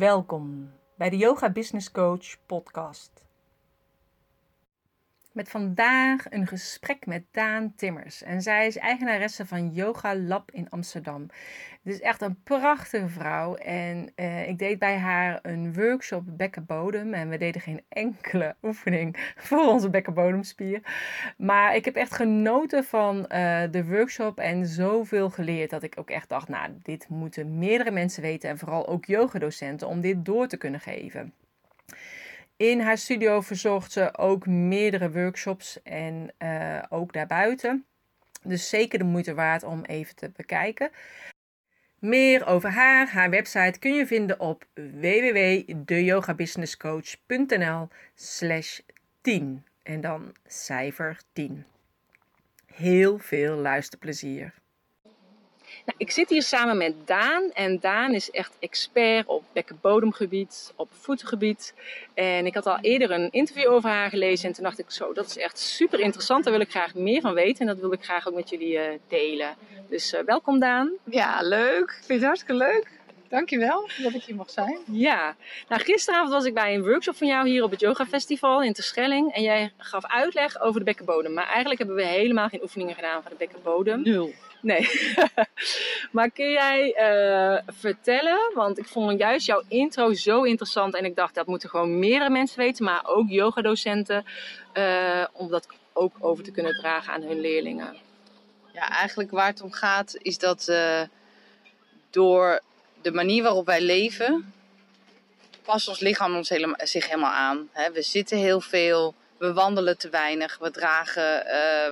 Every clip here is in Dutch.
Welkom bij de Yoga Business Coach podcast. Met vandaag een gesprek met Daan Timmers. En zij is eigenaresse van Yoga Lab in Amsterdam. Het is echt een prachtige vrouw. En eh, ik deed bij haar een workshop bekkenbodem. En we deden geen enkele oefening voor onze bekkenbodemspier. Maar ik heb echt genoten van eh, de workshop en zoveel geleerd. Dat ik ook echt dacht, nou, dit moeten meerdere mensen weten. En vooral ook yogadocenten om dit door te kunnen geven. In haar studio verzorgt ze ook meerdere workshops en uh, ook daarbuiten. Dus zeker de moeite waard om even te bekijken. Meer over haar, haar website kun je vinden op www.deyogabusinesscoach.nl slash 10 en dan cijfer 10. Heel veel luisterplezier. Nou, ik zit hier samen met Daan. En Daan is echt expert op bekkenbodemgebied, op voetengebied. En ik had al eerder een interview over haar gelezen. En toen dacht ik, zo, dat is echt super interessant. Daar wil ik graag meer van weten. En dat wil ik graag ook met jullie uh, delen. Dus uh, welkom Daan. Ja, leuk. Ik vind het hartstikke leuk. Dankjewel dat ik hier mag zijn. Ja, nou gisteravond was ik bij een workshop van jou hier op het Yoga Festival in Terschelling. En jij gaf uitleg over de bekkenbodem. Maar eigenlijk hebben we helemaal geen oefeningen gedaan van de bekkenbodem. Nul. Nee. maar kun jij uh, vertellen, want ik vond juist jouw intro zo interessant en ik dacht dat moeten gewoon meerdere mensen weten, maar ook yogadocenten, uh, om dat ook over te kunnen dragen aan hun leerlingen. Ja, eigenlijk waar het om gaat is dat uh, door de manier waarop wij leven, past ons lichaam ons helemaal, zich helemaal aan. We zitten heel veel, we wandelen te weinig. We dragen uh,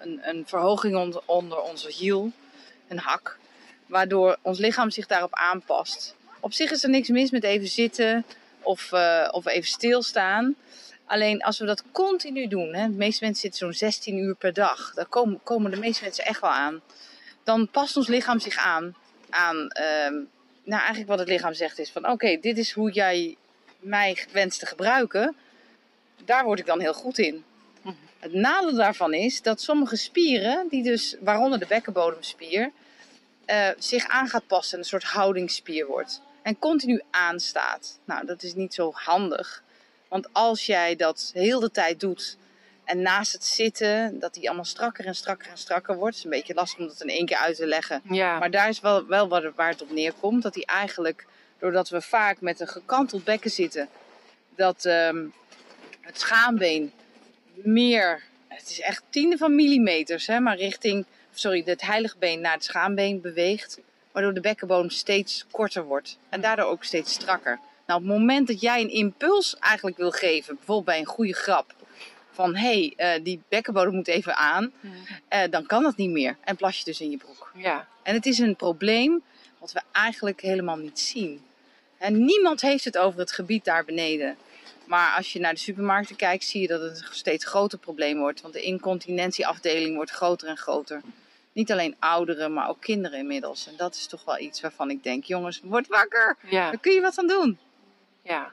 een, een, verhoging onder, onze hiel, een hak. Waardoor ons lichaam zich daarop aanpast. Op zich is er niks mis met even zitten of, uh, of even stilstaan. Alleen als we dat continu doen, hè, de meeste mensen zitten zo'n 16 uur per dag. Daar komen, komen de meeste mensen echt wel aan. Dan past ons lichaam zich aan. aan uh, nou, eigenlijk wat het lichaam zegt is van oké, dit is hoe jij mij wenst te gebruiken daar word ik dan heel goed in. Het nadeel daarvan is dat sommige spieren, die dus, waaronder de bekkenbodemspier, uh, zich aan gaat passen en een soort houdingsspier wordt. En continu aanstaat. Nou, dat is niet zo handig. Want als jij dat heel de tijd doet en naast het zitten, dat die allemaal strakker en strakker en strakker wordt. Het is een beetje lastig om dat in één keer uit te leggen. Ja. Maar daar is wel, wel waar het op neerkomt. Dat die eigenlijk, doordat we vaak met een gekanteld bekken zitten, dat... Um, het schaambeen meer, het is echt tienden van millimeters, hè, maar richting, sorry, het heilige been naar het schaambeen beweegt. Waardoor de bekkenbodem steeds korter wordt en daardoor ook steeds strakker. Nou, op het moment dat jij een impuls eigenlijk wil geven, bijvoorbeeld bij een goede grap, van hé, hey, uh, die bekkenbodem moet even aan, uh, dan kan dat niet meer. En plas je dus in je broek. Ja. En het is een probleem wat we eigenlijk helemaal niet zien. En niemand heeft het over het gebied daar beneden. Maar als je naar de supermarkten kijkt, zie je dat het een steeds groter probleem wordt. Want de incontinentieafdeling wordt groter en groter. Niet alleen ouderen, maar ook kinderen inmiddels. En dat is toch wel iets waarvan ik denk, jongens, word wakker. Ja. Daar kun je wat aan doen. Ja.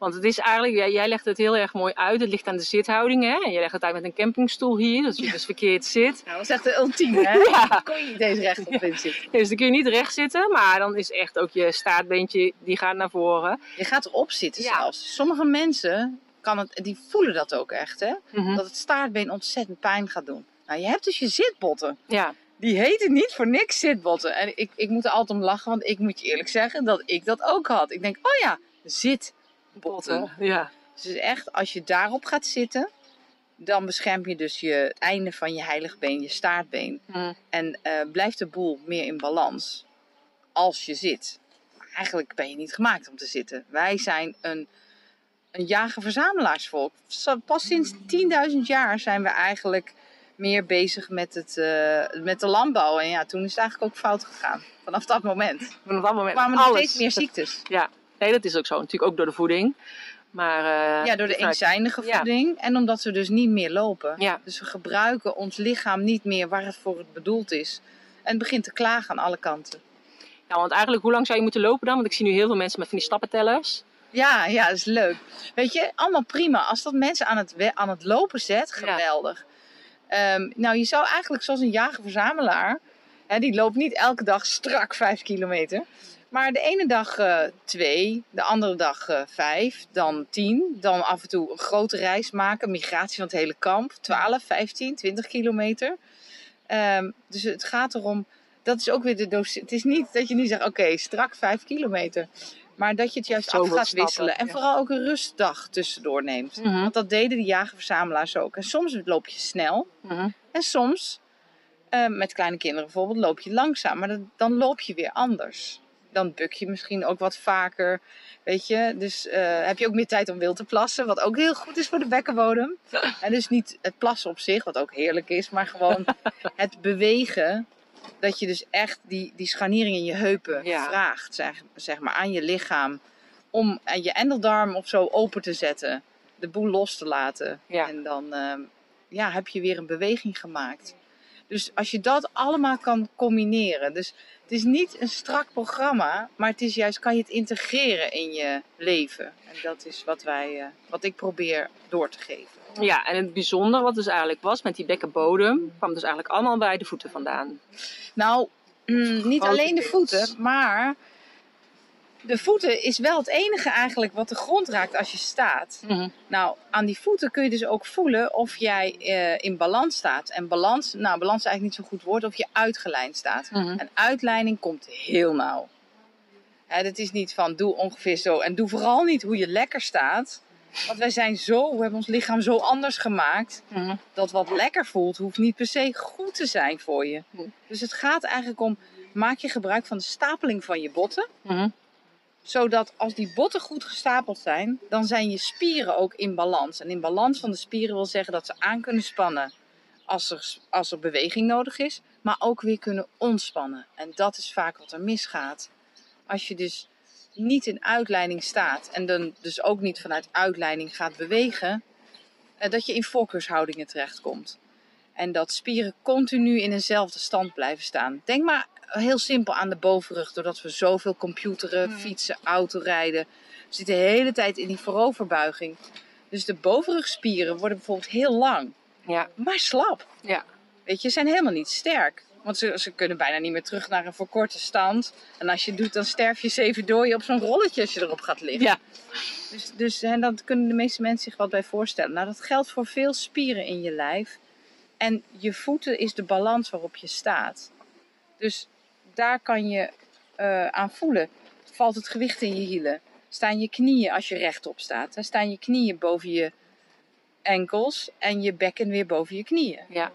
Want het is eigenlijk, jij, jij legt het heel erg mooi uit. Het ligt aan de zithouding, hè? En je legt het uit met een campingstoel hier, dat je dus verkeerd zit. Nou, dat is echt de ultieme, hè? Ja. Dan kon je niet deze recht op in zitten. Dus dan kun je niet recht zitten, maar dan is echt ook je staartbeentje, die gaat naar voren. Je gaat erop zitten zelfs. Sommige mensen, kan het, die voelen dat ook echt, hè? Mhm. Dat het staartbeen ontzettend pijn gaat doen. Nou, je hebt dus je zitbotten. Ja. Die heten niet voor niks zitbotten. En ik, ik moet er altijd om lachen, want ik moet je eerlijk zeggen dat ik dat ook had. Ik denk, oh ja, zitbotten. Ja. Dus echt, als je daarop gaat zitten, dan bescherm je dus je het einde van je heilig been, je staartbeen. Mhm. En eh, blijft de boel meer in balans als je zit. Maar eigenlijk ben je niet gemaakt om te zitten. Wij zijn een, een jager-verzamelaarsvolk. Pas sinds 10.000 jaar zijn we eigenlijk meer bezig met, het, eh, met de landbouw. En ja, toen is het eigenlijk ook fout gegaan. Vanaf dat moment Vanaf dat moment kwamen er steeds meer ziektes. Ja, nee, dat is ook zo. Natuurlijk ook door de voeding. Maar, eh, Ja, door de het fruit. eenzijdige voeding. En omdat we dus niet meer lopen. Ja. Dus we gebruiken ons lichaam niet meer waar het voor het bedoeld is. En het begint te klagen aan alle kanten. ja, want eigenlijk, hoe lang zou je moeten lopen dan? Want ik zie nu heel veel mensen met van die stappentellers. Ja, ja, dat is leuk. Weet je, allemaal prima. Als dat mensen aan het, aan het lopen zet, Ja. geweldig. Ehm, nou, je zou eigenlijk zoals een jager-verzamelaar... Die loopt niet elke dag strak 5 kilometer. Maar de ene dag eh, twee, de andere dag eh, vijf, dan tien. Dan af en toe een grote reis maken, migratie van het hele kamp. 12, 15, 20 kilometer. Ehm, dus het gaat erom, dat is ook weer de docent. Het is niet dat je niet zegt, oké, strak 5 kilometer. Maar dat je het juist af gaat stappen, wisselen. En ja. vooral ook een rustdag tussendoor neemt. Mhm. Want dat deden de jagerverzamelaars ook. En soms loop je snel. Mhm. En soms, eh, met kleine kinderen bijvoorbeeld, loop je langzaam. Maar dan loop je weer anders. Dan buk je misschien ook wat vaker. Weet je, dus eh, heb je ook meer tijd om wild te plassen. Wat ook heel goed is voor de bekkenbodem. En dus niet het plassen op zich, wat ook heerlijk is. Maar gewoon het bewegen. Dat je dus echt die, die scharniering in je heupen Ja. vraagt. Zeg, zeg maar aan je lichaam. Om eh, je endeldarm of zo open te zetten. De boel los te laten. Ja. En dan ehm, ja, heb je weer een beweging gemaakt. Dus als je dat allemaal kan combineren. Dus het is niet een strak programma, maar het is juist kan je het integreren in je leven. En dat is wat wij, eh, wat ik probeer door te geven. Ja, en het bijzondere wat dus eigenlijk was met die bekkenbodem, kwam dus eigenlijk allemaal bij de voeten vandaan. Nou, mm, niet alleen de voeten, maar de voeten is wel het enige eigenlijk wat de grond raakt als je staat. Nou, aan die voeten kun je dus ook voelen of jij eh, in balans staat. En balans, nou, balans is eigenlijk niet zo'n goed woord, of je uitgelijnd staat. Mhm. En uitleiding komt heel nauw. Hè, dat is niet van doe ongeveer zo. En doe vooral niet hoe je lekker staat. Want wij zijn zo, we hebben ons lichaam zo anders gemaakt. Mhm. Dat wat lekker voelt, hoeft niet per se goed te zijn voor je. Mhm. Dus het gaat eigenlijk om, maak je gebruik van de stapeling van je botten. Zodat als die botten goed gestapeld zijn, dan zijn je spieren ook in balans. En in balans van de spieren wil zeggen dat ze aan kunnen spannen als er, als er beweging nodig is. Maar ook weer kunnen ontspannen. En dat is vaak wat er misgaat. Als je dus niet in uitleiding staat en dan dus ook niet vanuit uitleiding gaat bewegen, eh, dat je in voorkeurshoudingen terechtkomt. En dat spieren continu in eenzelfde stand blijven staan. Denk maar heel simpel aan de bovenrug, doordat we zoveel computeren, Mhm. fietsen, autorijden. We zitten de hele tijd in die vooroverbuiging. Dus de bovenrugspieren worden bijvoorbeeld heel lang, Ja. maar slap. Ja. Weet je, zijn helemaal niet sterk. Want ze, ze kunnen bijna niet meer terug naar een verkorte stand. En als je het doet, dan sterf je zeven dooien op zo'n rolletje als je erop gaat liggen. Ja. Dus, dus en dat kunnen de meeste mensen zich wat bij voorstellen. Nou, dat geldt voor veel spieren in je lijf. En je voeten is de balans waarop je staat. Dus daar kan je eh, aan voelen. Valt het gewicht in je hielen? Staan je knieën als je rechtop staat? hè? Staan je knieën boven je enkels en je bekken weer boven je knieën? Ja.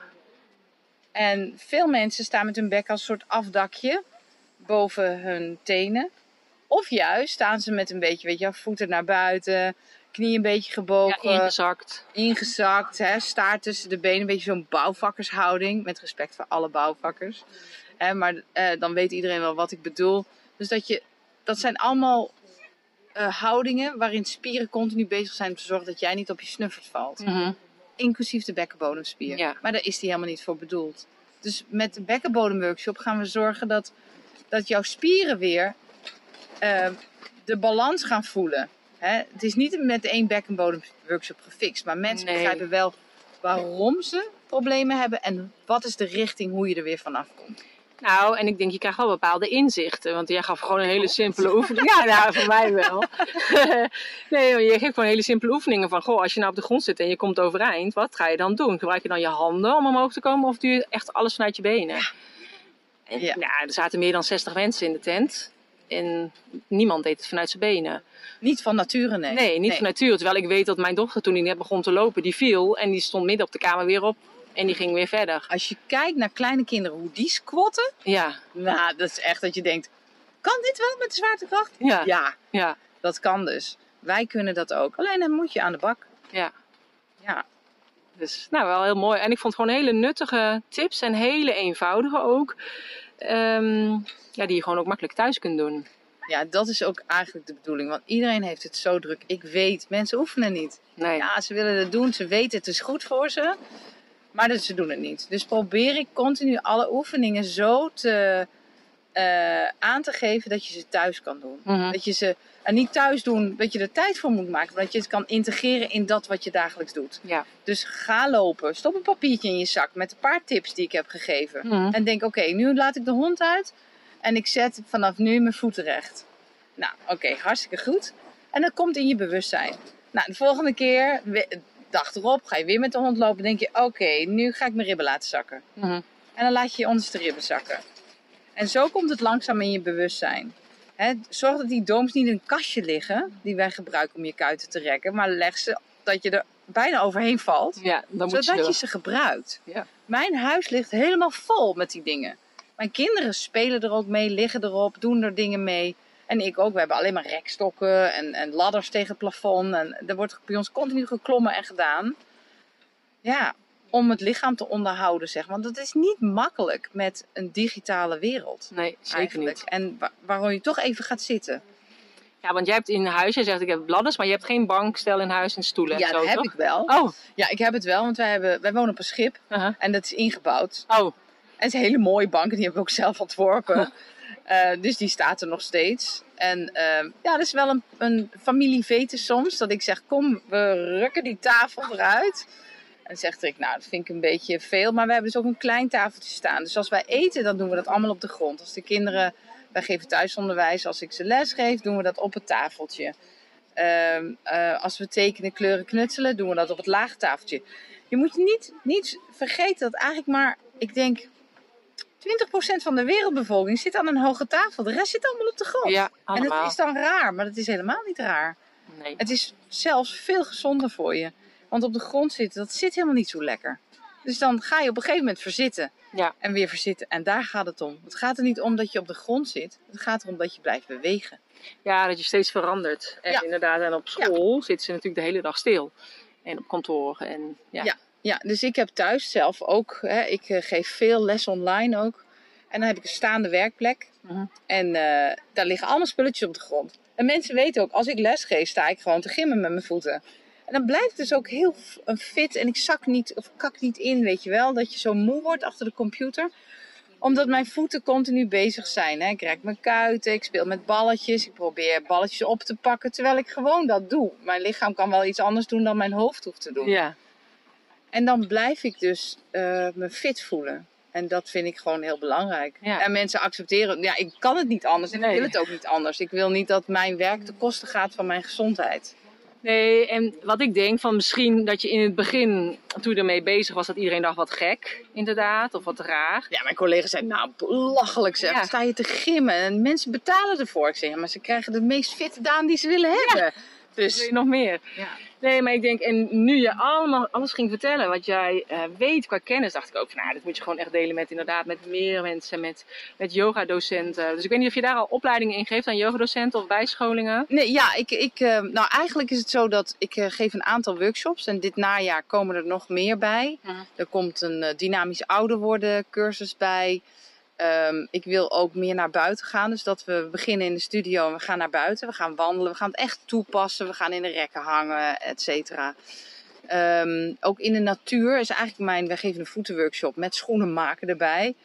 En veel mensen staan met hun bek als een soort afdakje boven hun tenen. Of juist staan ze met een beetje, weet je, voeten naar buiten, knieën een beetje ja, gebogen, ingezakt. ingezakt, hè, staart tussen de benen, een beetje zo'n bouwvakkershouding. Met respect voor alle bouwvakkers. Hè, maar eh, dan weet iedereen wel wat ik bedoel. Dus dat je, dat zijn allemaal eh, houdingen waarin spieren continu bezig zijn om te zorgen dat jij niet op je snuffert valt Mhm. inclusief de bekkenbodemspier. Ja. Maar daar is die helemaal niet voor bedoeld. Dus met de bekkenbodemworkshop gaan we zorgen dat, dat jouw spieren weer eh, de balans gaan voelen. Hè? Het is niet met één bekkenbodemworkshop gefixt, maar mensen Nee. begrijpen wel waarom ze problemen hebben en wat is de richting hoe je er weer vanaf komt. Nou, en ik denk, je krijgt wel bepaalde inzichten. Want jij gaf gewoon een hele simpele oefening. Ja, nou, voor mij wel. nee, je geeft gewoon hele simpele oefeningen van... Goh, als je nou op de grond zit en je komt overeind, wat ga je dan doen? Gebruik je dan je handen om omhoog te komen of doe je echt alles vanuit je benen? En, Ja. nou, er zaten meer dan 60 mensen in de tent. En niemand deed het vanuit zijn benen. Niet van nature, nee. Nee, niet van nature. Terwijl ik weet dat mijn dochter toen die net begon te lopen, die viel. En die stond midden op de kamer weer op. En die ging weer verder. Als je kijkt naar kleine kinderen, hoe die squatten, Ja, nou, dat is echt dat je denkt, kan dit wel met de zwaartekracht? ja, Ja, ja, Dat kan dus. Wij kunnen dat ook. Alleen dan moet je aan de bak. ja. Ja, Dus nou, wel heel mooi. En ik vond gewoon hele nuttige tips en hele eenvoudige ook. Ehm, ja, die je gewoon ook makkelijk thuis kunt doen. ja, dat is ook eigenlijk de bedoeling. Want iedereen heeft het zo druk. Ik weet, mensen oefenen niet. Nee. Ja, ze willen het doen. Ze weten het is goed voor ze. Maar ze doen het niet. Dus probeer ik continu alle oefeningen zo te, eh, aan te geven dat je ze thuis kan doen. Mhm. Dat je ze en niet thuis doen, dat je er tijd voor moet maken, maar dat je het kan integreren in dat wat je dagelijks doet. Ja. Dus ga lopen, stop een papiertje in je zak met een paar tips die ik heb gegeven. Mhm. En denk, oké, nu laat ik de hond uit en ik zet vanaf nu mijn voeten recht. Nou, oké, hartstikke goed. En dat komt in je bewustzijn. Nou, de volgende keer, dag erop, ga je weer met de hond lopen. denk je, oké, nu ga ik mijn ribben laten zakken. Mhm. En dan laat je je onderste ribben zakken. En zo komt het langzaam in je bewustzijn. Zorg dat die dooms niet in een kastje liggen, die wij gebruiken om je kuiten te rekken. Maar leg ze dat je er bijna overheen valt Ja, dan moet zodat je... je ze gebruikt. Ja. Mijn huis ligt helemaal vol met die dingen. Mijn kinderen spelen er ook mee, liggen erop, doen er dingen mee. En ik ook. We hebben alleen maar rekstokken en, en ladders tegen het plafond. En er wordt bij ons continu geklommen en gedaan. Ja, om het lichaam te onderhouden, zeg. Want dat is niet makkelijk met een digitale wereld. Nee, zeker eigenlijk. niet. En wa- waarom je toch even gaat zitten. Ja, want jij hebt in huis, jij zegt ik heb bladders, maar je hebt geen bankstel in huis en stoelen ja, en zo, dat heb toch? ik wel. Oh, Ja, ik heb het wel, want wij, hebben, wij wonen op een schip. uh-huh. En dat is ingebouwd. oh, En het is een hele mooie bank, en die hebben we ook zelf ontworpen. Eh, dus die staat er nog steeds. En ehm, ja, dat is wel een, een familievete soms. Dat ik zeg, kom, we rukken die tafel eruit. En dan zegt Rick, nou, dat vind ik een beetje veel. Maar we hebben dus ook een klein tafeltje staan. Dus als wij eten, dan doen we dat allemaal op de grond. Als de kinderen, wij geven thuisonderwijs. Als ik ze les geef, doen we dat op het tafeltje. Ehm, eh, als we tekenen, kleuren, knutselen, doen we dat op het lage tafeltje. Je moet niet, niet vergeten dat eigenlijk maar, ik denk, 20% van de wereldbevolking zit aan een hoge tafel. De rest zit allemaal op de grond. ja, en dat is dan raar, maar dat is helemaal niet raar. Nee. Het is zelfs veel gezonder voor je. Want op de grond zitten, dat zit helemaal niet zo lekker. Dus dan ga je op een gegeven moment verzitten. Ja. En weer verzitten. En daar gaat het om. Het gaat er niet om dat je op de grond zit. Het gaat erom dat je blijft bewegen. Ja, dat je steeds verandert. En Ja. inderdaad, en op school zitten ze natuurlijk de hele dag stil. En op kantoor. En, ja. Ja. Dus ik heb thuis zelf ook. Hè, ik eh, geef veel les online ook. En dan heb ik een staande werkplek. Mhm. En eh, daar liggen allemaal spulletjes op de grond. En mensen weten ook, als ik les geef, sta ik gewoon te gimmen met mijn voeten. En dan blijft het dus ook heel een fit en ik zak niet of kak niet in, weet je wel. Dat je zo moe wordt achter de computer. Omdat mijn voeten continu bezig zijn. Hè. Ik rek mijn kuiten, ik speel met balletjes. Ik probeer balletjes op te pakken terwijl ik gewoon dat doe. Mijn lichaam kan wel iets anders doen dan mijn hoofd hoeft te doen. ja. En dan blijf ik dus eh, me fit voelen. En dat vind ik gewoon heel belangrijk. Ja. En mensen accepteren, ja, ik kan het niet anders en Nee. ik wil het ook niet anders. Ik wil niet dat mijn werk ten koste gaat van mijn gezondheid. Nee, en wat ik denk van misschien dat je in het begin, toen je ermee bezig was, dat iedereen dacht wat gek, inderdaad, of wat raar. Ja, mijn collega's zeiden, nou, belachelijk zeg. Ja. Sta je te gimmen en mensen betalen ervoor. Ik zeg, ja, maar ze krijgen de meest fitte daan die ze willen hebben. Wil Dus, je nog meer? ja. Nee, maar ik denk, en nu je allemaal alles ging vertellen wat jij eh, weet qua kennis, dacht ik ook van, nou, dit moet je gewoon echt delen met inderdaad met meer mensen, met, met yogadocenten. Dus ik weet niet of je daar al opleidingen in geeft aan yogadocenten of bijscholingen. Nee, ja, ik, ik, eh, nou eigenlijk is het zo dat ik eh, geef een aantal workshops en dit najaar komen er nog meer bij. Mhm. Er komt een dynamisch ouder worden cursus bij. Ehm, ik wil ook meer naar buiten gaan, dus dat we beginnen in de studio en we gaan naar buiten. We gaan wandelen, we gaan het echt toepassen, we gaan in de rekken hangen, et cetera. Ehm, ook in de natuur is eigenlijk mijn, wij geven een voetenworkshop met schoenen maken erbij.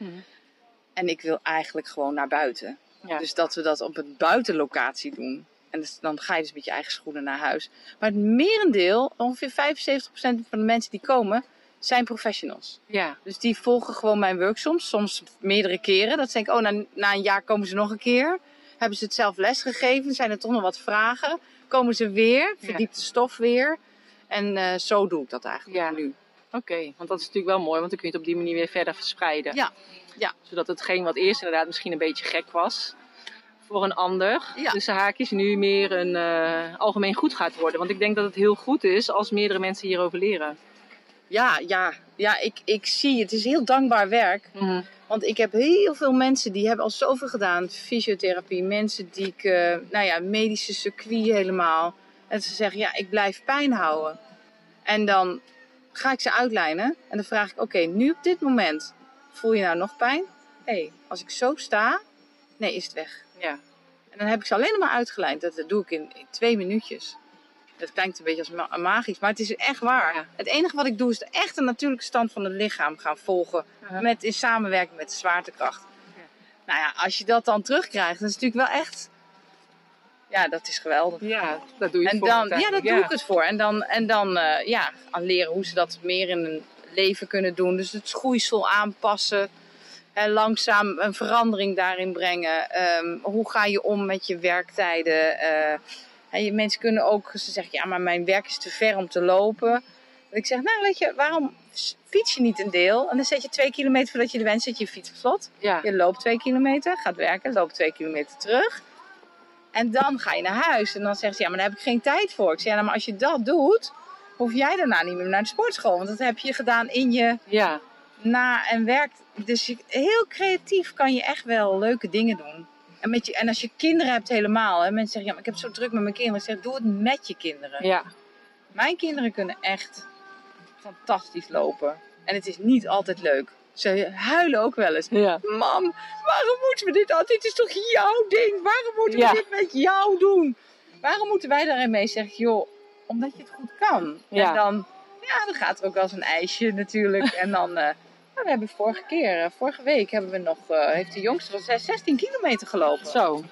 En ik wil eigenlijk gewoon naar buiten. Ja. Dus dat we dat op een buitenlocatie doen. En dus, dan ga je dus met je eigen schoenen naar huis. Maar het merendeel, ongeveer 75% van de mensen die komen, zijn professionals. Ja, Dus die volgen gewoon mijn workshops, soms meerdere keren. Dat denk ik, oh, na, na een jaar komen ze nog een keer. Hebben ze het zelf lesgegeven, zijn er toch nog wat vragen. Komen ze weer, verdiept de stof weer. En eh, zo doe ik dat eigenlijk Ja. nu. oké. Want dat is natuurlijk wel mooi, want dan kun je het op die manier weer verder verspreiden. Ja, ja. Zodat hetgeen wat eerst inderdaad misschien een beetje gek was voor een ander, Ja. tussen haakjes, nu meer een eh, algemeen goed gaat worden. Want ik denk dat het heel goed is als meerdere mensen hierover leren. Ja, ja, ja ik, ik zie, het is heel dankbaar werk. Want ik heb heel veel mensen die hebben al zoveel gedaan. Fysiotherapie, mensen die ik, eh, nou ja, medische circuit helemaal. En ze zeggen, ja, ik blijf pijn houden. En dan ga ik ze uitlijnen. En dan vraag ik, oké, nu op dit moment, voel je nou nog pijn? Hé, als ik zo sta, nee, is het weg. Ja. En dan heb ik ze alleen maar uitgelijnd. Dat, dat doe ik in, in twee minuutjes. Dat klinkt een beetje als ma- magisch, maar het is echt waar. Ja. Het enige wat ik doe is de echte natuurlijke stand van het lichaam gaan volgen. Met, in samenwerking met de zwaartekracht. Nou ja, als je dat dan terugkrijgt, dat is natuurlijk wel echt... Ja, dat is geweldig. Ja, dat doe je En voor dan, ja, daar doe ik het voor. En dan, en dan eh, ja, aan leren hoe ze dat meer in hun leven kunnen doen. Dus het schoeisel aanpassen. Hè, langzaam een verandering daarin brengen. Ehm, hoe ga je om met je werktijden? Eh, mensen kunnen ook, ze zeggen, ja, maar mijn werk is te ver om te lopen. Dat ik zeg, nou weet je, waarom fiets je niet een deel? En dan zet je twee kilometer voordat je er bent, zet je je fiets op slot. Ja. Je loopt twee kilometer, gaat werken, loopt twee kilometer terug. En dan ga je naar huis. En dan zegt ze, ja, maar daar heb ik geen tijd voor. Ik zeg, ja, nou, maar als je dat doet, hoef jij daarna niet meer naar de sportschool. Want dat heb je gedaan in je ja. na- en werk. Dus je, heel creatief kan je echt wel leuke dingen doen. En, met je, en als je kinderen hebt helemaal. Hè, mensen zeggen, ja, maar ik heb zo druk met mijn kinderen. Ik zeg, doe het met je kinderen. ja. Mijn kinderen kunnen echt fantastisch lopen. En het is niet altijd leuk. Ze huilen ook wel eens. ja. Mam, waarom moeten we dit al? Dit is toch jouw ding? Waarom moeten we Ja. dit met jou doen? Waarom moeten wij daarin mee zeggen? Joh, omdat je het goed kan. Ja. En dan, ja, dan gaat er ook wel eens een ijsje natuurlijk. en dan, eh, we hebben vorige keer, eh, vorige week hebben we nog, eh, heeft de jongste van zes- 16 kilometer gelopen. Zo.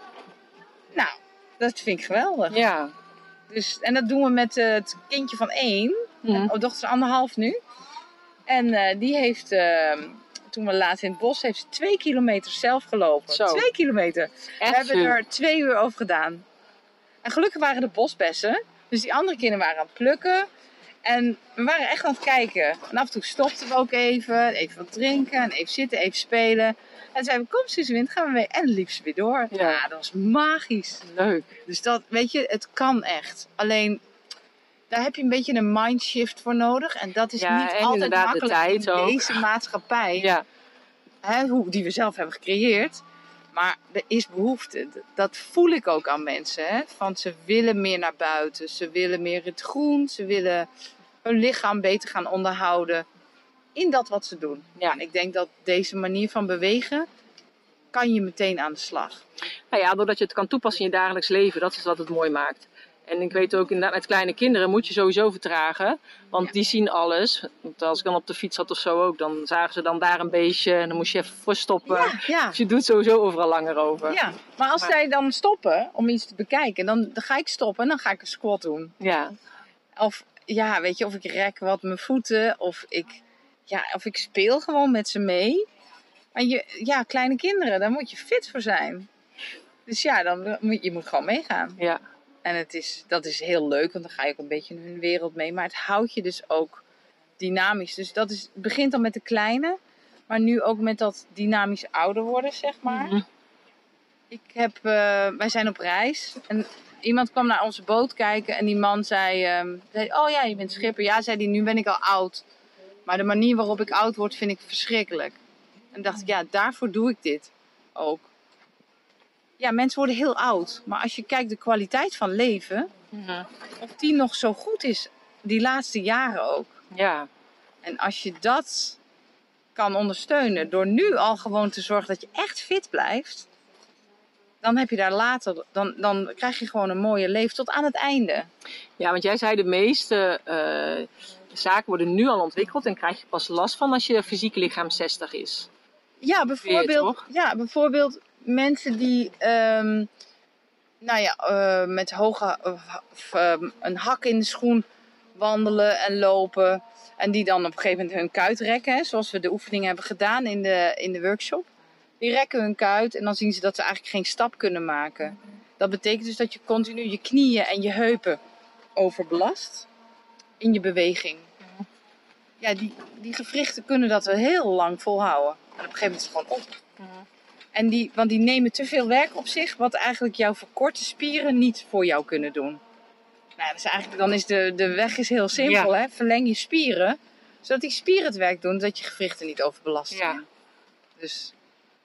Nou, dat vind ik geweldig. Ja. Dus, en dat doen we met eh, het kindje van één. Mhm. Oh, dochter is anderhalf nu. En die heeft, eh, toen we laatst in het bos, heeft ze twee kilometer zelf gelopen. Zo. Twee kilometer. Echt we hebben er twee uur over gedaan. En gelukkig waren de bosbessen. Dus die andere kinderen waren aan het plukken. En we waren echt aan het kijken. En af en toe stopten we ook even. Even wat drinken. En even zitten, even spelen. En zeiden we, kom Suzewind, gaan we mee. En liep ze weer door. Ja. Ja, dat was magisch. Leuk. Dus dat, weet je, het kan echt. Alleen, daar heb je een beetje een mindshift voor nodig. En dat is Ja, niet altijd de makkelijk in ook. deze maatschappij. Ja. Hè, hoe, die we zelf hebben gecreëerd. Maar er is behoefte. Dat voel ik ook aan mensen. Hè? Van ze willen meer naar buiten. Ze willen meer het groen. Ze willen hun lichaam beter gaan onderhouden. In dat wat ze doen. Ja. En ik denk dat deze manier van bewegen... kan je meteen aan de slag. Nou ja, doordat je het kan toepassen in je dagelijks leven, dat is wat het mooi maakt. En ik weet ook inderdaad, met kleine kinderen moet je sowieso vertragen. Want Ja. die zien alles. Want als ik dan op de fiets zat of zo ook, dan zagen ze dan daar een beestje. En dan moest je even voor stoppen. Ja, ja. Dus je doet sowieso overal langer over. Ja, maar als Maar- zij dan stoppen om iets te bekijken, dan, dan ga ik stoppen en dan ga ik een squat doen. Ja. Of ja, weet je, of ik rek wat mijn voeten, of ik, ja, of ik speel gewoon met ze mee. Maar je, ja, kleine kinderen, daar moet je fit voor zijn. Dus ja, dan moet je moet gewoon meegaan. ja. En het is, dat is heel leuk, want dan ga je ook een beetje in hun wereld mee. Maar het houdt je dus ook dynamisch. Dus dat is, het begint dan met de kleine, maar nu ook met dat dynamisch ouder worden, zeg maar. Mhm. Ik heb, eh, wij zijn op reis en iemand kwam naar onze boot kijken en die man zei, ehm, zei, oh ja, je bent schipper. Ja, zei hij, nu ben ik al oud. Maar de manier waarop ik oud word vind ik verschrikkelijk. En dacht ik, ja, daarvoor doe ik dit ook. Ja, mensen worden heel oud. Maar als je kijkt de kwaliteit van leven, of die nog zo goed is, die laatste jaren ook. Ja. En als je dat kan ondersteunen door nu al gewoon te zorgen dat je echt fit blijft, dan heb je daar later, dan, dan krijg je gewoon een mooie leven tot aan het einde. ja, want jij zei de meeste eh, zaken worden nu al ontwikkeld. En krijg je pas last van als je fysieke lichaam 60 is. Ja, bijvoorbeeld, ja, bijvoorbeeld mensen die ehm, nou ja, eh, met hoge of, ehm, een hak in de schoen wandelen en lopen. En die dan op een gegeven moment hun kuit rekken, hè, zoals we de oefeningen hebben gedaan in de, in de workshop. Die rekken hun kuit en dan zien ze dat ze eigenlijk geen stap kunnen maken. Dat betekent dus dat je continu je knieën en je heupen overbelast in je beweging. Ja, die, die gewrichten kunnen dat wel heel lang volhouden. En op een gegeven moment is het gewoon op. En die, want die nemen te veel werk op zich, wat eigenlijk jouw verkorte spieren niet voor jou kunnen doen. Nou, dus eigenlijk dan is de, de weg is heel simpel. Hè? Verleng je spieren, zodat die spieren het werk doen, dat je gewrichten niet overbelast Ja. Dus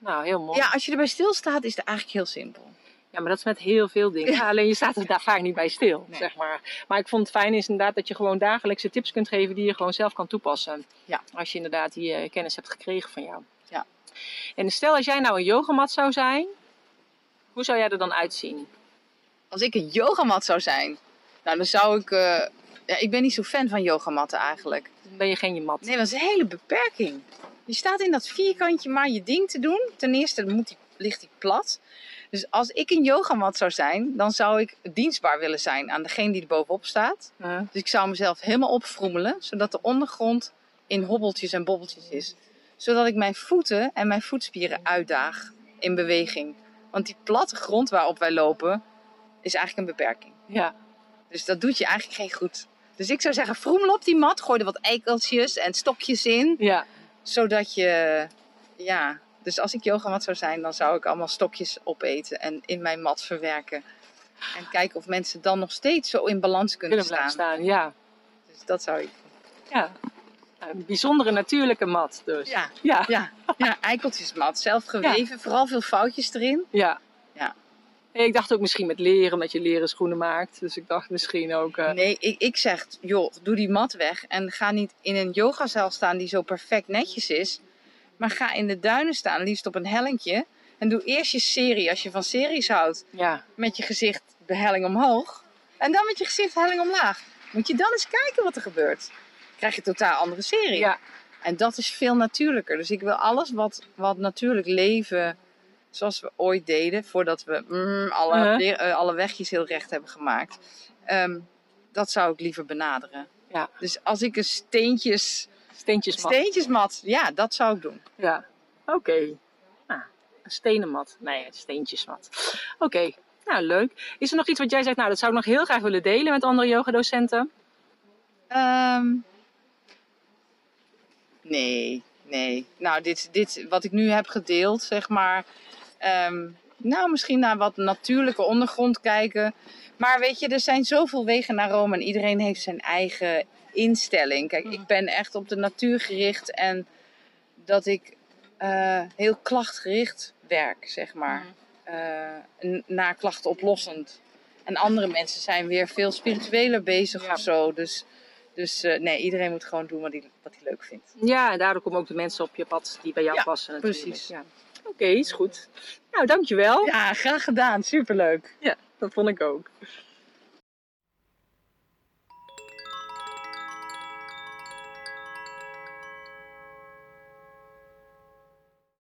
Nou, heel mooi. ja, als je erbij stilstaat, is het eigenlijk heel simpel. Ja, maar dat is met heel veel dingen. Ja, alleen je staat er daar vaak niet bij stil, Nee. zeg maar. Maar ik vond het fijn is inderdaad dat je gewoon dagelijkse tips kunt geven die je gewoon zelf kan toepassen. Ja. Als je inderdaad die eh, kennis hebt gekregen van jou. Ja. En stel als jij nou een yogamat zou zijn, hoe zou jij er dan uitzien? Als ik een yogamat zou zijn, nou dan zou ik... eh, ja, ik ben niet zo fan van yogamatten eigenlijk. Dan ben je geen mat. Nee, dat is een hele beperking. Je staat in dat vierkantje maar je ding te doen. Ten eerste moet die ligt die plat. Dus als ik een yogamat zou zijn, dan zou ik dienstbaar willen zijn aan degene die er bovenop staat. Dus ik zou mezelf helemaal opvroemelen, zodat de ondergrond in hobbeltjes en bobbeltjes is. Zodat ik mijn voeten en mijn voetspieren uitdaag in beweging. Want die platte grond waarop wij lopen, is eigenlijk een beperking. Ja. Dus dat doet je eigenlijk geen goed. Dus ik zou zeggen, vroemel op die mat, gooi er wat eikeltjes en stokjes in. Ja. Zodat je, ja... Dus als ik yogamat zou zijn, dan zou ik allemaal stokjes opeten en in mijn mat verwerken. En kijken of mensen dan nog steeds zo in balans kunnen, Kunnen staan. staan. Ja. Dus dat zou ik Ja. Een bijzondere natuurlijke mat dus. Ja, Ja. ja, ja eikeltjesmat. Zelf geweven, vooral veel foutjes erin. Ja. Nee, Ik dacht ook misschien met leren, omdat je leren schoenen maakt. Dus ik dacht misschien ook... eh, Nee, ik, ik zeg, joh, doe die mat weg. En ga niet in een yogazaal staan die zo perfect netjes is. Maar ga in de duinen staan, liefst op een hellingje. En doe eerst je serie, als je van series houdt, Ja. met je gezicht de helling omhoog. En dan met je gezicht helling omlaag. Moet je dan eens kijken wat er gebeurt. Krijg je een totaal andere serie. Ja. En dat is veel natuurlijker. Dus ik wil alles wat, wat natuurlijk leven, zoals we ooit deden, voordat we mm, alle, Uh-huh. eh, alle wegjes heel recht hebben gemaakt. ehm, dat zou ik liever benaderen. Ja. Dus als ik een steentjes, Steentjesmat. steentjesmat, ja, dat zou ik doen. Ja. Oké. Nou, een stenen mat. Nee, een steentjesmat. Oké. Nou, leuk. Is er nog iets wat jij zegt, nou, dat zou ik nog heel graag willen delen met andere yogadocenten? Ehm, nee, nee. Nou, dit, dit wat ik nu heb gedeeld, zeg maar. Ehm, nou, misschien naar wat natuurlijke ondergrond kijken. Maar weet je, er zijn zoveel wegen naar Rome en iedereen heeft zijn eigen instelling. Kijk, ik ben echt op de natuur gericht en dat ik eh, heel klachtgericht werk, zeg maar. N- naar klachten oplossend. En andere mensen zijn weer veel spiritueler bezig Ja. of zo. Dus, dus eh, nee, iedereen moet gewoon doen wat hij, wat hij leuk vindt. Ja, en daardoor komen ook de mensen op je pad die bij jou Ja, passen natuurlijk. precies. Ja. Oké, is goed. Nou, dankjewel. Ja, graag gedaan. Superleuk. Ja, dat vond ik ook.